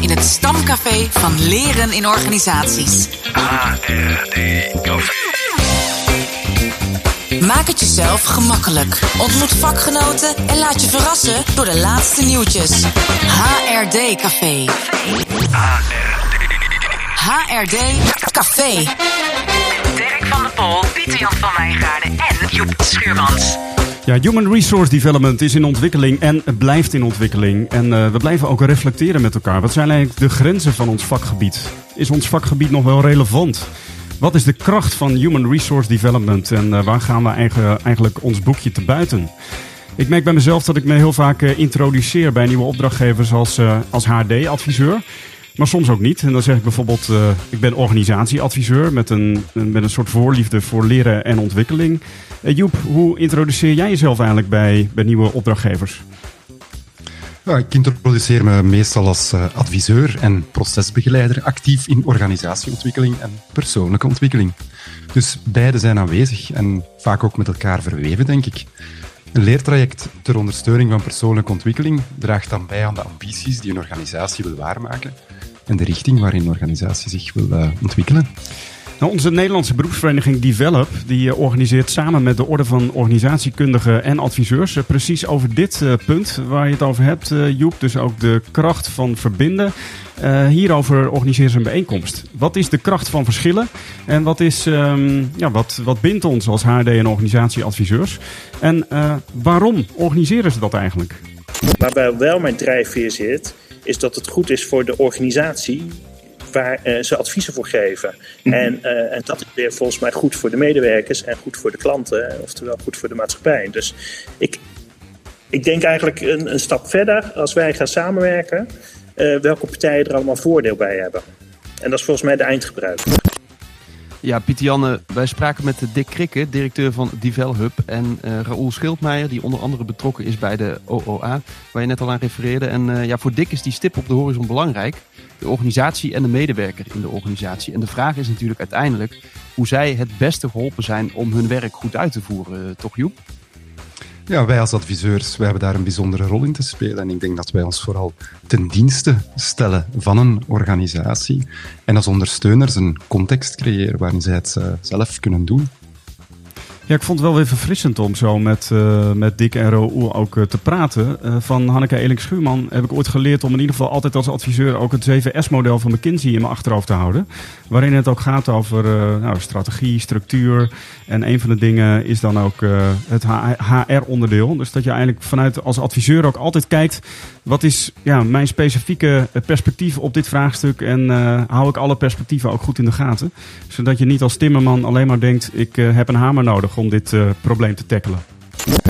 in het stamcafé van Leren in Organisaties. HRD Café. Maak het jezelf gemakkelijk. Ontmoet vakgenoten en laat je verrassen door de laatste nieuwtjes. HRD Café. HRD Café. Dirk van der Pol, Pieter Jan van Wijngaarden en Joep Schuurmans. Ja, Human Resource Development is in ontwikkeling en blijft in ontwikkeling. En uh, we blijven ook reflecteren met elkaar. Wat zijn eigenlijk de grenzen van ons vakgebied? Is ons vakgebied nog wel relevant? Wat is de kracht van Human Resource Development en uh, waar gaan we eigenlijk, eigenlijk ons boekje te buiten? Ik merk bij mezelf dat ik me heel vaak uh, introduceer bij nieuwe opdrachtgevers als, als HD-adviseur. Maar soms ook niet. En dan zeg ik bijvoorbeeld, ik ben organisatieadviseur met een, met een soort voorliefde voor leren en ontwikkeling. Uh, Joep, hoe introduceer jij jezelf eigenlijk bij, bij nieuwe opdrachtgevers? Ik introduceer me meestal als uh, adviseur en procesbegeleider actief in organisatieontwikkeling en persoonlijke ontwikkeling. Dus beide zijn aanwezig en vaak ook met elkaar verweven, denk ik. Een leertraject ter ondersteuning van persoonlijke ontwikkeling draagt dan bij aan de ambities die een organisatie wil waarmaken en de richting waarin een organisatie zich wil uh, ontwikkelen. Nou, onze Nederlandse beroepsvereniging Develop die organiseert samen met de Orde van Organisatiekundigen en Adviseurs uh, precies over dit uh, punt waar je het over hebt, Joep. Dus ook de kracht van verbinden. hierover organiseren ze een bijeenkomst. Wat is de kracht van verschillen en wat, is, um, ja, wat, wat bindt ons als HD en organisatieadviseurs? En waarom organiseren ze dat eigenlijk? Waarbij wel mijn drijfveer zit, is dat het goed is voor de organisatie waar uh, ze adviezen voor geven. Mm -hmm. en, uh, en, dat is weer volgens mij goed voor de medewerkers en goed voor de klanten, oftewel goed voor de maatschappij. Dus ik, ik denk eigenlijk een, een stap verder als wij gaan samenwerken, welke partijen er allemaal voordeel bij hebben. En dat is volgens mij de eindgebruiker. Ja, Pieter Janne, wij spraken met Dick Krikke, directeur van DevelHub. En uh, Raoul Schildmeijer, die onder andere betrokken is bij de OOA, waar je net al aan refereerde. En uh, ja, voor Dick is die stip op de horizon belangrijk. De organisatie en de medewerker in de organisatie. En de vraag is natuurlijk uiteindelijk hoe zij het beste geholpen zijn om hun werk goed uit te voeren. Toch Joep? Ja, wij als adviseurs wij hebben daar een bijzondere rol in te spelen. En ik denk dat wij ons vooral ten dienste stellen van een organisatie. En als ondersteuners een context creëren waarin zij het uh, zelf kunnen doen. Ja, ik vond het wel weer verfrissend om zo met, uh, met Dick en Raoul ook uh, te praten. Uh, van Hanneke Eling-Schuurman heb ik ooit geleerd om in ieder geval altijd als adviseur ook het 7S-model van McKinsey in mijn achterhoofd te houden. Waarin het ook gaat over nou, strategie, structuur. En een van de dingen is dan ook het HR-onderdeel. Dus dat je eigenlijk vanuit als adviseur ook altijd kijkt, wat is ja, mijn specifieke perspectief op dit vraagstuk? En hou ik alle perspectieven ook goed in de gaten. Zodat je niet als timmerman alleen maar denkt, ik heb een hamer nodig om dit uh, probleem te tackelen?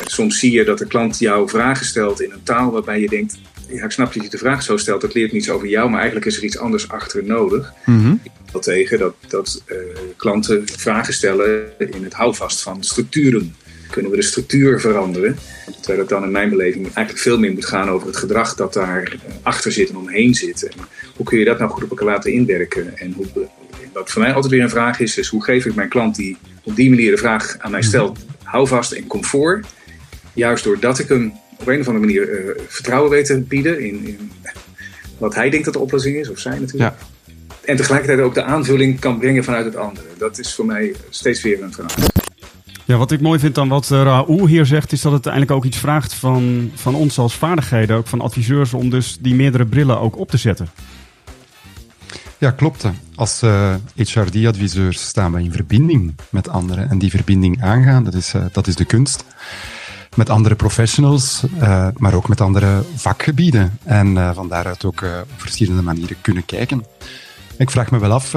Soms zie je dat de klant jou vragen stelt in een taal waarbij je denkt: ja, ik snap dat je de vraag zo stelt, dat leert niets over jou, maar eigenlijk is er iets anders achter nodig. Mm -hmm. Ik wil tegen dat, dat uh, klanten vragen stellen in het houvast van structuren. Kunnen we de structuur veranderen? Terwijl het dan in mijn beleving eigenlijk veel meer moet gaan over het gedrag dat daar achter zit en omheen zit. En hoe kun je dat nou goed op elkaar laten inwerken? En hoe, wat voor mij altijd weer een vraag is, is hoe geef ik mijn klant die op die manier de vraag aan mij stelt, houvast en comfort. Juist doordat ik hem op een of andere manier uh, vertrouwen weet te bieden in, in, wat hij denkt dat de oplossing is, of zij natuurlijk. Ja. En tegelijkertijd ook de aanvulling kan brengen vanuit het andere. Dat is voor mij steeds weer een vraag. Ja, wat ik mooi vind aan wat Raoul hier zegt, is dat het eigenlijk ook iets vraagt van, van ons als vaardigheden, ook van adviseurs, om dus die meerdere brillen ook op te zetten. Ja, klopt. Als uh, HRD-adviseurs staan we in verbinding met anderen en die verbinding aangaan, dat is, uh, dat is de kunst. Met andere professionals, maar ook met andere vakgebieden. En van daaruit ook op verschillende manieren kunnen kijken. Ik vraag me wel af,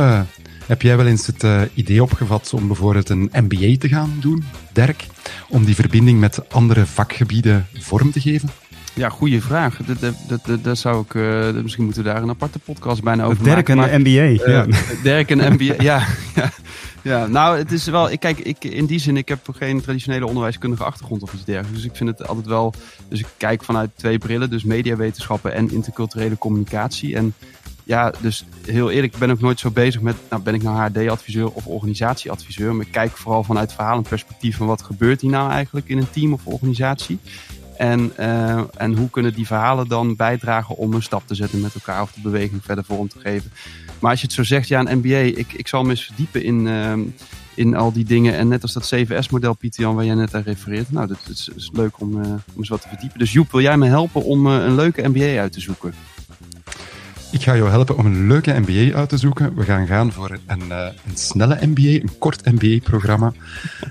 heb jij wel eens het idee opgevat om bijvoorbeeld een MBA te gaan doen, Dirk? Om die verbinding met andere vakgebieden vorm te geven? Ja, goede vraag. Dat, dat, dat, dat zou ik, uh, misschien moeten we daar een aparte podcast bijna over Dirk maken. en de MBA. Uh, ja. Dirk en MBA, ja, ja. Ja, nou, het is wel. Ik kijk, ik, in die zin, ik heb geen traditionele onderwijskundige achtergrond of iets dergelijks. Dus ik vind het altijd wel. Dus ik kijk vanuit twee brillen, dus mediawetenschappen en interculturele communicatie. En ja, dus heel eerlijk, ik ben ook nooit zo bezig met, nou ben ik nou HD-adviseur of organisatieadviseur. Maar ik kijk vooral vanuit verhalenperspectief van wat gebeurt hier nou eigenlijk in een team of organisatie. En, uh, en hoe kunnen die verhalen dan bijdragen om een stap te zetten met elkaar of de beweging verder vorm te geven. Maar als je het zo zegt, ja, een MBA, ik, ik zal me eens verdiepen in, uh, in al die dingen. En net als dat CVS-model, Pieter Jan, waar jij net aan refereert. Nou, dat, is, leuk om, uh, om eens wat te verdiepen. Dus Joep, wil jij me helpen om een leuke MBA uit te zoeken? Ik ga jou helpen om een leuke MBA uit te zoeken. We gaan gaan voor een, uh, een snelle MBA, een kort MBA-programma.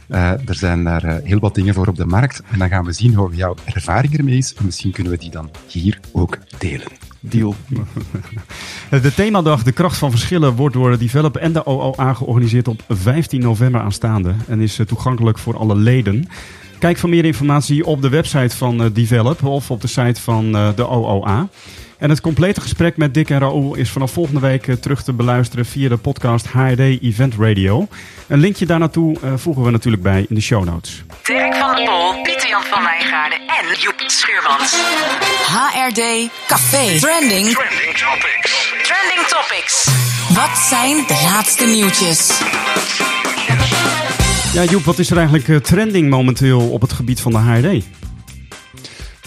Uh, er zijn daar uh, heel wat dingen voor op de markt. En dan gaan we zien hoe jouw ervaring ermee is. En misschien kunnen we die dan hier ook delen. Deal. De themadag De Kracht van Verschillen wordt door de Develop en de OOA georganiseerd op 15 november aanstaande. En is toegankelijk voor alle leden. Kijk voor meer informatie op de website van Develop of op de site van de OOA. En het complete gesprek met Dick en Raoul is vanaf volgende week eh, terug te beluisteren via de podcast HRD Event Radio. Een linkje daar naartoe uh, voegen we natuurlijk bij in de show notes. Dirk van der Pol, Pieter Jan van Wijngaarden en Joep Schuurmans. HRD Café. Trending. Trending Topics. Trending Topics. Wat zijn de laatste nieuwtjes? Ja, Joep, wat is er eigenlijk trending momenteel op het gebied van de HRD?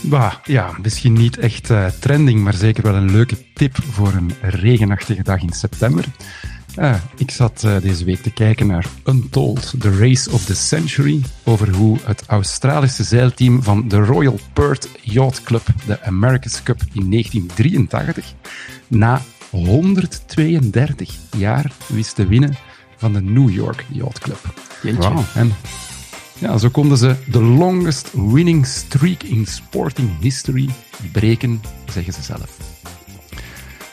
Bah, ja, misschien niet echt uh, trending, maar zeker wel een leuke tip voor een regenachtige dag in september. Uh, ik zat uh, deze week te kijken naar Untold, The Race of the Century, over hoe het Australische zeilteam van de Royal Perth Yacht Club de America's Cup in 1983 na 132 jaar wist te winnen van de New York Yacht Club. Wow. En ja, zo konden ze de longest winning streak in sporting history breken, zeggen ze zelf.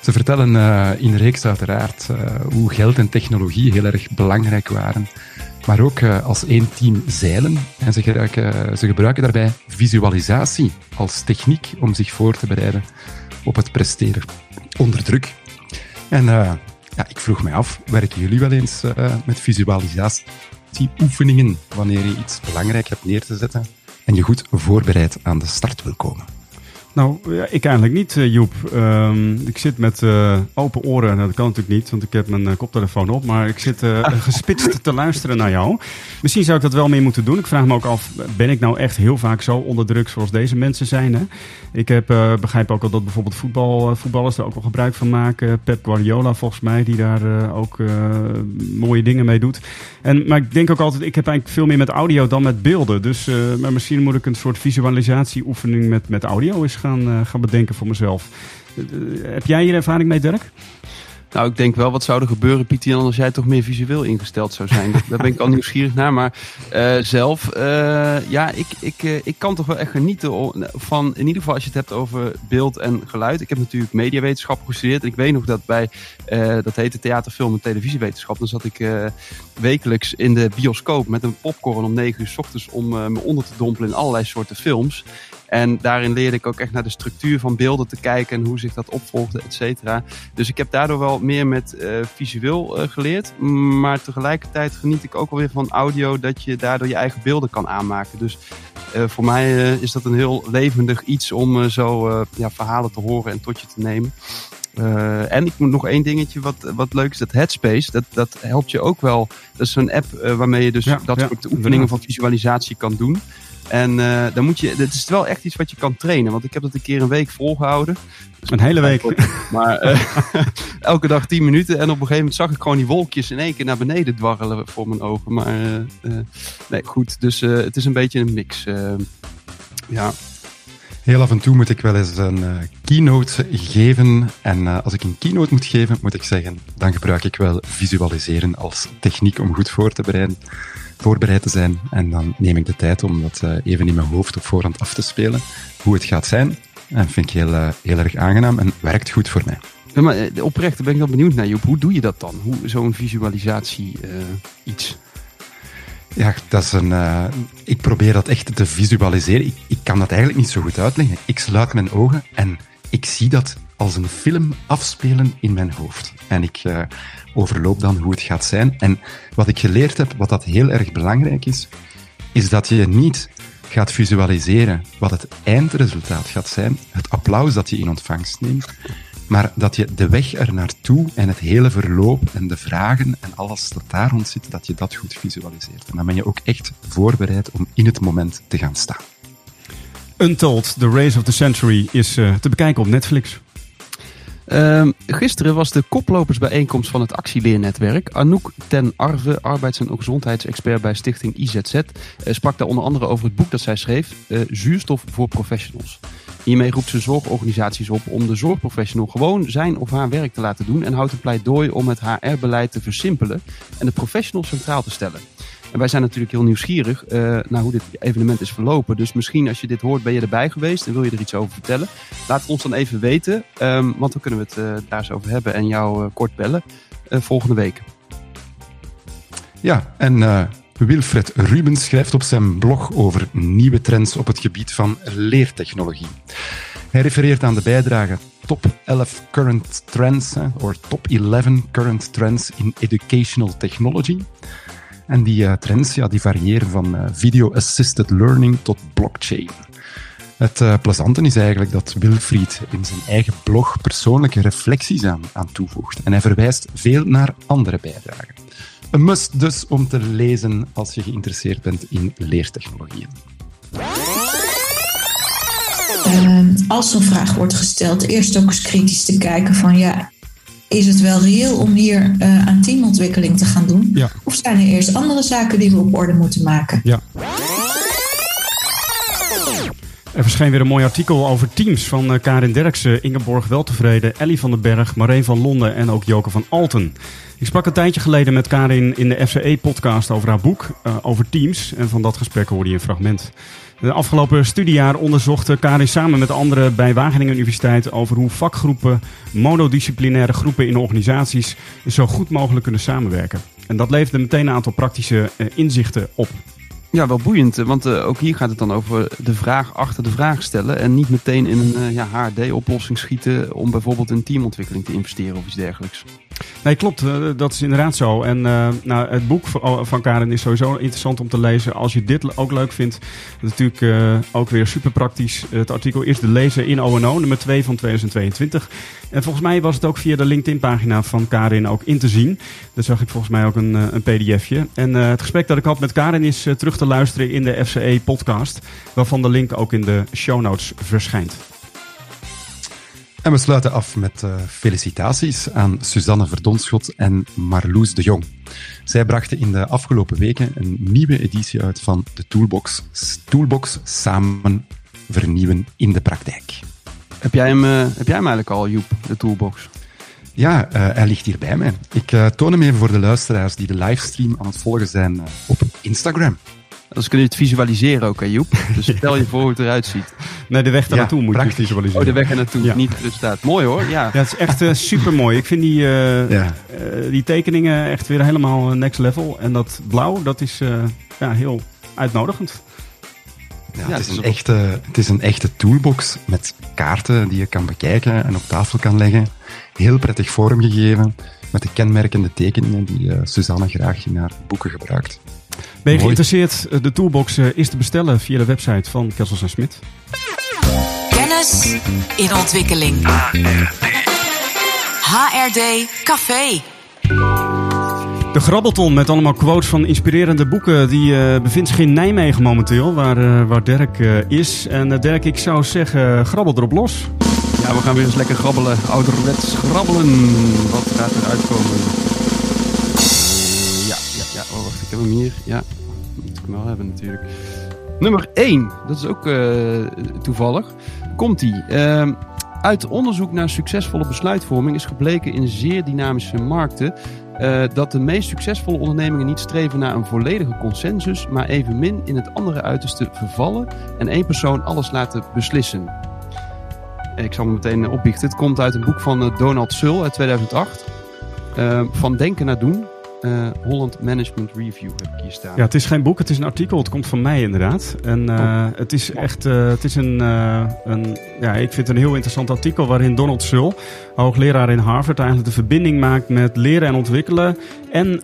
Ze vertellen uh, in de reeks uiteraard uh, hoe geld en technologie heel erg belangrijk waren, maar ook uh, als één team zeilen. En ze gebruiken, ze gebruiken daarbij visualisatie als techniek om zich voor te bereiden op het presteren onder druk. En ja, ik vroeg mij af, werken jullie wel eens met visualisatie? Oefeningen wanneer je iets belangrijk hebt neer te zetten en je goed voorbereid aan de start wil komen. Nou, ja, ik eigenlijk niet, uh, Joep. Um, ik zit met uh, open oren. Nou, dat kan natuurlijk niet, want ik heb mijn uh, koptelefoon op. Maar ik zit gespitst te luisteren naar jou. Misschien zou ik dat wel meer moeten doen. Ik vraag me ook af, ben ik nou echt heel vaak zo onder druk zoals deze mensen zijn? Hè? Ik heb, begrijp ook al dat bijvoorbeeld voetbal, voetballers er ook wel gebruik van maken. Pep Guardiola volgens mij, die daar ook mooie dingen mee doet. En, maar ik denk ook altijd, ik heb eigenlijk veel meer met audio dan met beelden. Dus maar misschien moet ik een soort visualisatieoefening met, met audio eens gaan, uh, gaan bedenken voor mezelf. Uh, heb jij hier ervaring mee, Dirk? Nou, ik denk wel, wat zou er gebeuren, Pieter als jij toch meer visueel ingesteld zou zijn? Daar ben ik al nieuwsgierig naar. Maar uh, zelf, ja, ik, ik, ik kan toch wel echt genieten van, in ieder geval als je het hebt over beeld en geluid. Ik heb natuurlijk mediawetenschap gestudeerd. En ik weet nog dat bij, dat heette theater, film en televisiewetenschap. Dan zat ik wekelijks in de bioscoop met een popcorn om negen uur s ochtends om me onder te dompelen in allerlei soorten films. En daarin leerde ik ook echt naar de structuur van beelden te kijken en hoe zich dat opvolgde, et cetera. Dus ik heb daardoor wel meer met uh, visueel uh, geleerd. Maar tegelijkertijd geniet ik ook alweer van audio dat je daardoor je eigen beelden kan aanmaken. Dus uh, voor mij is dat een heel levendig iets om zo ja, verhalen te horen en tot je te nemen. Uh, en ik moet nog één dingetje wat, wat leuk is, dat Headspace, dat, dat helpt je ook wel. Dat is zo'n app uh, waarmee je dus ja, dat ja, soort oefeningen van visualisatie kan doen. En uh, dan moet je, het is wel echt iets wat je kan trainen. Want ik heb dat een keer een week volgehouden. Dus een hele week. Maar uh, elke dag 10 minuten. En op een gegeven moment zag ik gewoon die wolkjes in één keer naar beneden dwarrelen voor mijn ogen. Maar uh, nee, goed. Dus het is een beetje een mix. ja. Heel af en toe moet ik wel eens een keynote geven. En als ik een keynote moet geven, moet ik zeggen, dan gebruik ik wel visualiseren als techniek om goed voor te bereiden voorbereid te zijn. En dan neem ik de tijd om dat uh, even in mijn hoofd op voorhand af te spelen. Hoe het gaat zijn. En vind ik heel, uh, heel erg aangenaam en werkt goed voor mij. Ja, maar uh, oprecht, ben ik wel benieuwd naar Joep. Hoe doe je dat dan? Hoe Zo'n visualisatie iets? Ja, dat is een. ik probeer dat echt te visualiseren. Ik, ik kan dat eigenlijk niet zo goed uitleggen. Ik sluit mijn ogen en ik zie dat als een film afspelen in mijn hoofd. En ik uh, overloop dan hoe het gaat zijn. En wat ik geleerd heb, wat dat heel erg belangrijk is, is dat je niet gaat visualiseren wat het eindresultaat gaat zijn, het applaus dat je in ontvangst neemt, maar dat je de weg er naartoe en het hele verloop en de vragen en alles dat daar rond zit, dat je dat goed visualiseert. En dan ben je ook echt voorbereid om in het moment te gaan staan. Untold, The Race of the Century is eh, te bekijken op Netflix. Ehm, gisteren was de koplopersbijeenkomst van het actieleernetwerk. Anouk ten Arve, arbeids- en gezondheidsexpert bij stichting IZZ, eh, sprak daar onder andere over het boek dat zij schreef, eh, Zuurstof voor Professionals. Hiermee roept ze zorgorganisaties op om de zorgprofessional gewoon zijn of haar werk te laten doen en houdt een pleidooi om het HR-beleid te versimpelen en de professional centraal te stellen. En wij zijn natuurlijk heel nieuwsgierig uh, naar hoe dit evenement is verlopen. Dus misschien als je dit hoort, ben je erbij geweest en wil je er iets over vertellen. Laat het ons dan even weten, um, want dan kunnen we het uh, daar eens over hebben en jou uh, kort bellen volgende week. Ja, en Wilfred Rubens schrijft op zijn blog over nieuwe trends op het gebied van leertechnologie. Hij refereert aan de bijdrage Top 11 Current Trends, of Top 11 Current Trends in Educational Technology. En die uh, trends ja, die variëren van uh, video-assisted learning tot blockchain. Het uh, plezante is eigenlijk dat Wilfried in zijn eigen blog persoonlijke reflecties aan, aan toevoegt. En hij verwijst veel naar andere bijdragen. Een must dus om te lezen als je geïnteresseerd bent in leertechnologieën. Uh, als zo'n vraag wordt gesteld, eerst ook eens kritisch te kijken van ja, is het wel reëel om hier uh, aan teamontwikkeling te gaan doen? Ja. Of zijn er eerst andere zaken die we op orde moeten maken? Ja. Er verscheen weer een mooi artikel over teams van uh, Karin Derksen, Ingeborg Weltevreden, Ellie van den Berg, Marijn van Londen en ook Joke van Alten. Ik sprak een tijdje geleden met Karin in de FCE-podcast over haar boek, uh, over teams. En van dat gesprek hoorde je een fragment. De afgelopen studiejaar onderzocht Karin samen met anderen bij Wageningen Universiteit over hoe vakgroepen, monodisciplinaire groepen in organisaties zo goed mogelijk kunnen samenwerken. En dat leverde meteen een aantal praktische uh, inzichten op. Ja, wel boeiend, want uh, ook hier gaat het dan over de vraag achter de vraag stellen en niet meteen in een ja, HRD-oplossing schieten om bijvoorbeeld in teamontwikkeling te investeren of iets dergelijks. Nee, klopt. Uh, dat is inderdaad zo. En uh, nou, het boek van Karen is sowieso interessant om te lezen. Als je dit ook leuk vindt, natuurlijk uh, ook weer super praktisch. Het artikel is te lezen in ONO, nummer 2 van 2022. En volgens mij was het ook via de LinkedIn-pagina van Karin ook in te zien. Daar zag ik volgens mij ook een, een pdfje. En het gesprek dat ik had met Karin is terug te luisteren in de FCE-podcast. Waarvan de link ook in de show notes verschijnt. En we sluiten af met uh, felicitaties aan Suzanne Verdonschot en Marloes de Jong. Zij brachten in de afgelopen weken een nieuwe editie uit van de Toolbox. Toolbox samen vernieuwen in de praktijk. Heb jij hem, uh, heb jij hem eigenlijk al, Joep, de Toolbox? Ja, uh, hij ligt hier bij mij. Ik toon hem even voor de luisteraars die de livestream aan het volgen zijn op Instagram. Dus kun je het visualiseren ook, hè Joep? Dus stel je voor hoe het eruit ziet. Nee, de weg daar naartoe ja, moet je visualiseren. Oh, de weg er naartoe, ja. niet het resultaat. Mooi hoor, ja. Ja, het is echt uh, super mooi. Ik vind die, uh, ja. uh, die tekeningen echt weer helemaal next level. En dat blauw, dat is ja, heel uitnodigend. Ja, het, is een echte, het is een echte toolbox met kaarten die je kan bekijken en op tafel kan leggen. Heel prettig vormgegeven, met de kenmerkende tekeningen die Suzanne graag in haar boeken gebruikt. Ben je geïnteresseerd? De toolbox is te bestellen via de website van Kessels en Smit. Kennis in ontwikkeling. HRD Café. De Grabbelton met allemaal quotes van inspirerende boeken, die uh, bevindt zich in Nijmegen momenteel, waar, uh, waar Dirk uh, is. En Dirk, ik zou zeggen, grabbel erop los. Ja, we gaan weer eens lekker grabbelen. Ouderwets grabbelen. Wat gaat er uitkomen? Heb hem hier. Ja, moet ik hem wel hebben natuurlijk. Nummer 1, dat is ook uh, toevallig. Komt-ie. Uh, uit onderzoek naar succesvolle besluitvorming is gebleken in zeer dynamische markten uh, dat de meest succesvolle ondernemingen niet streven naar een volledige consensus, maar evenmin in het andere uiterste vervallen en één persoon alles laten beslissen. Ik zal me meteen opbiechten. Het komt uit een boek van Donald Sul uit 2008. van denken naar doen. Uh, Holland Management Review heb ik hier staan. Ja, het is geen boek, het is een artikel. Het komt van mij inderdaad. En uh, het is echt, uh, het is een, een, ja, ik vind het een heel interessant artikel waarin Donald Sul, hoogleraar in Harvard, eigenlijk de verbinding maakt met leren en ontwikkelen en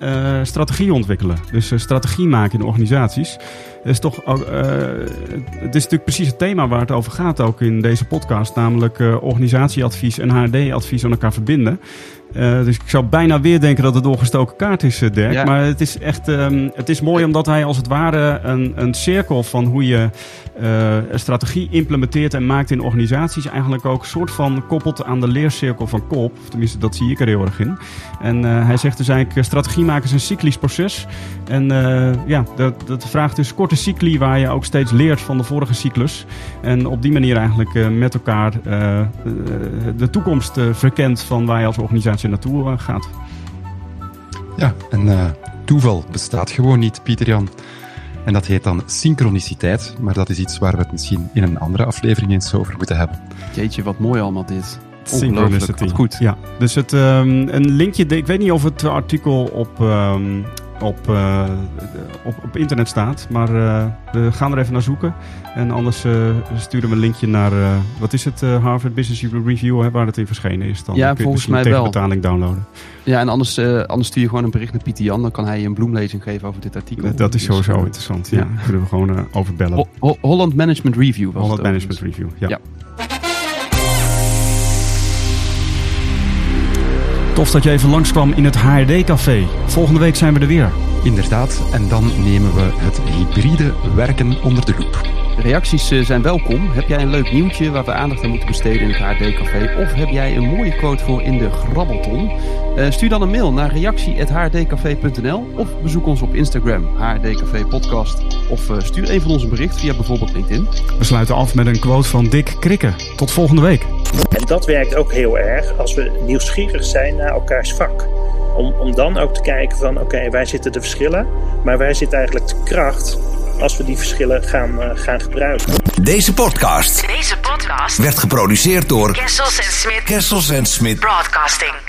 strategie ontwikkelen. Dus strategie maken in organisaties. is toch eh, het is natuurlijk precies het thema waar het over gaat ook in deze podcast. Namelijk organisatieadvies en HRD-advies aan elkaar verbinden. Uh, dus ik zou bijna weer denken dat het doorgestoken kaart is, Dirk. Ja. Maar het is echt um, het is mooi omdat hij als het ware een, een cirkel van hoe je uh, een strategie implementeert en maakt in organisaties eigenlijk ook een soort van koppelt aan de leercirkel van Kolp. Tenminste, dat zie ik er heel erg in. En hij zegt dus eigenlijk, strategie maken is een cyclisch proces. En ja, dat, dat vraagt dus korte cycli waar je ook steeds leert van de vorige cyclus. En op die manier eigenlijk met elkaar de toekomst verkent van waar je als organisatie naartoe gaat. Ja, en toeval bestaat gewoon niet, Pieter-Jan. En dat heet dan synchroniciteit, maar dat is iets waar we het misschien in een andere aflevering eens over moeten hebben. Jeetje, wat mooi allemaal dit. Synchronicity. Wat goed. Ja, dus het, um, een linkje, ik weet niet of het artikel op, um, op, uh, op, op, internet staat, maar uh, we gaan er even naar zoeken. En anders uh, sturen we een linkje naar, wat is het, Harvard Business Review, hè, waar het in verschenen is. Dan ja, kun je volgens mij wel. betaling downloaden. Ja, en anders, anders stuur je gewoon een bericht naar Pieter Jan, dan kan hij je een bloemlezing geven over dit artikel. Dat is sowieso dus, interessant, ja. kunnen we gewoon over bellen. Ho Ho Holland Management Review was Holland Management Review, ja. ja. Tof dat je even langskwam in het HRD-café. Volgende week zijn we er weer. Inderdaad, en dan nemen we het hybride werken onder de loep. Reacties zijn welkom. Heb jij een leuk nieuwtje waar we aandacht aan moeten besteden in het HRD-café? Of heb jij een mooie quote voor in de grabbelton? Uh, stuur dan een mail naar reactie.hrdcafé.nl of bezoek ons op Instagram, HRDcafé podcast. Of uh, stuur een van ons een bericht via bijvoorbeeld LinkedIn. We sluiten af met een quote van Dick Krikke. Tot volgende week. En dat werkt ook heel erg als we nieuwsgierig zijn naar elkaars vak. Om, om dan ook te kijken van oké, okay, waar zitten de verschillen? Maar waar zit eigenlijk de kracht als we die verschillen gaan, uh, gaan gebruiken. Deze podcast, Deze podcast werd geproduceerd door Kessels en Smit Kessels en Smit Broadcasting.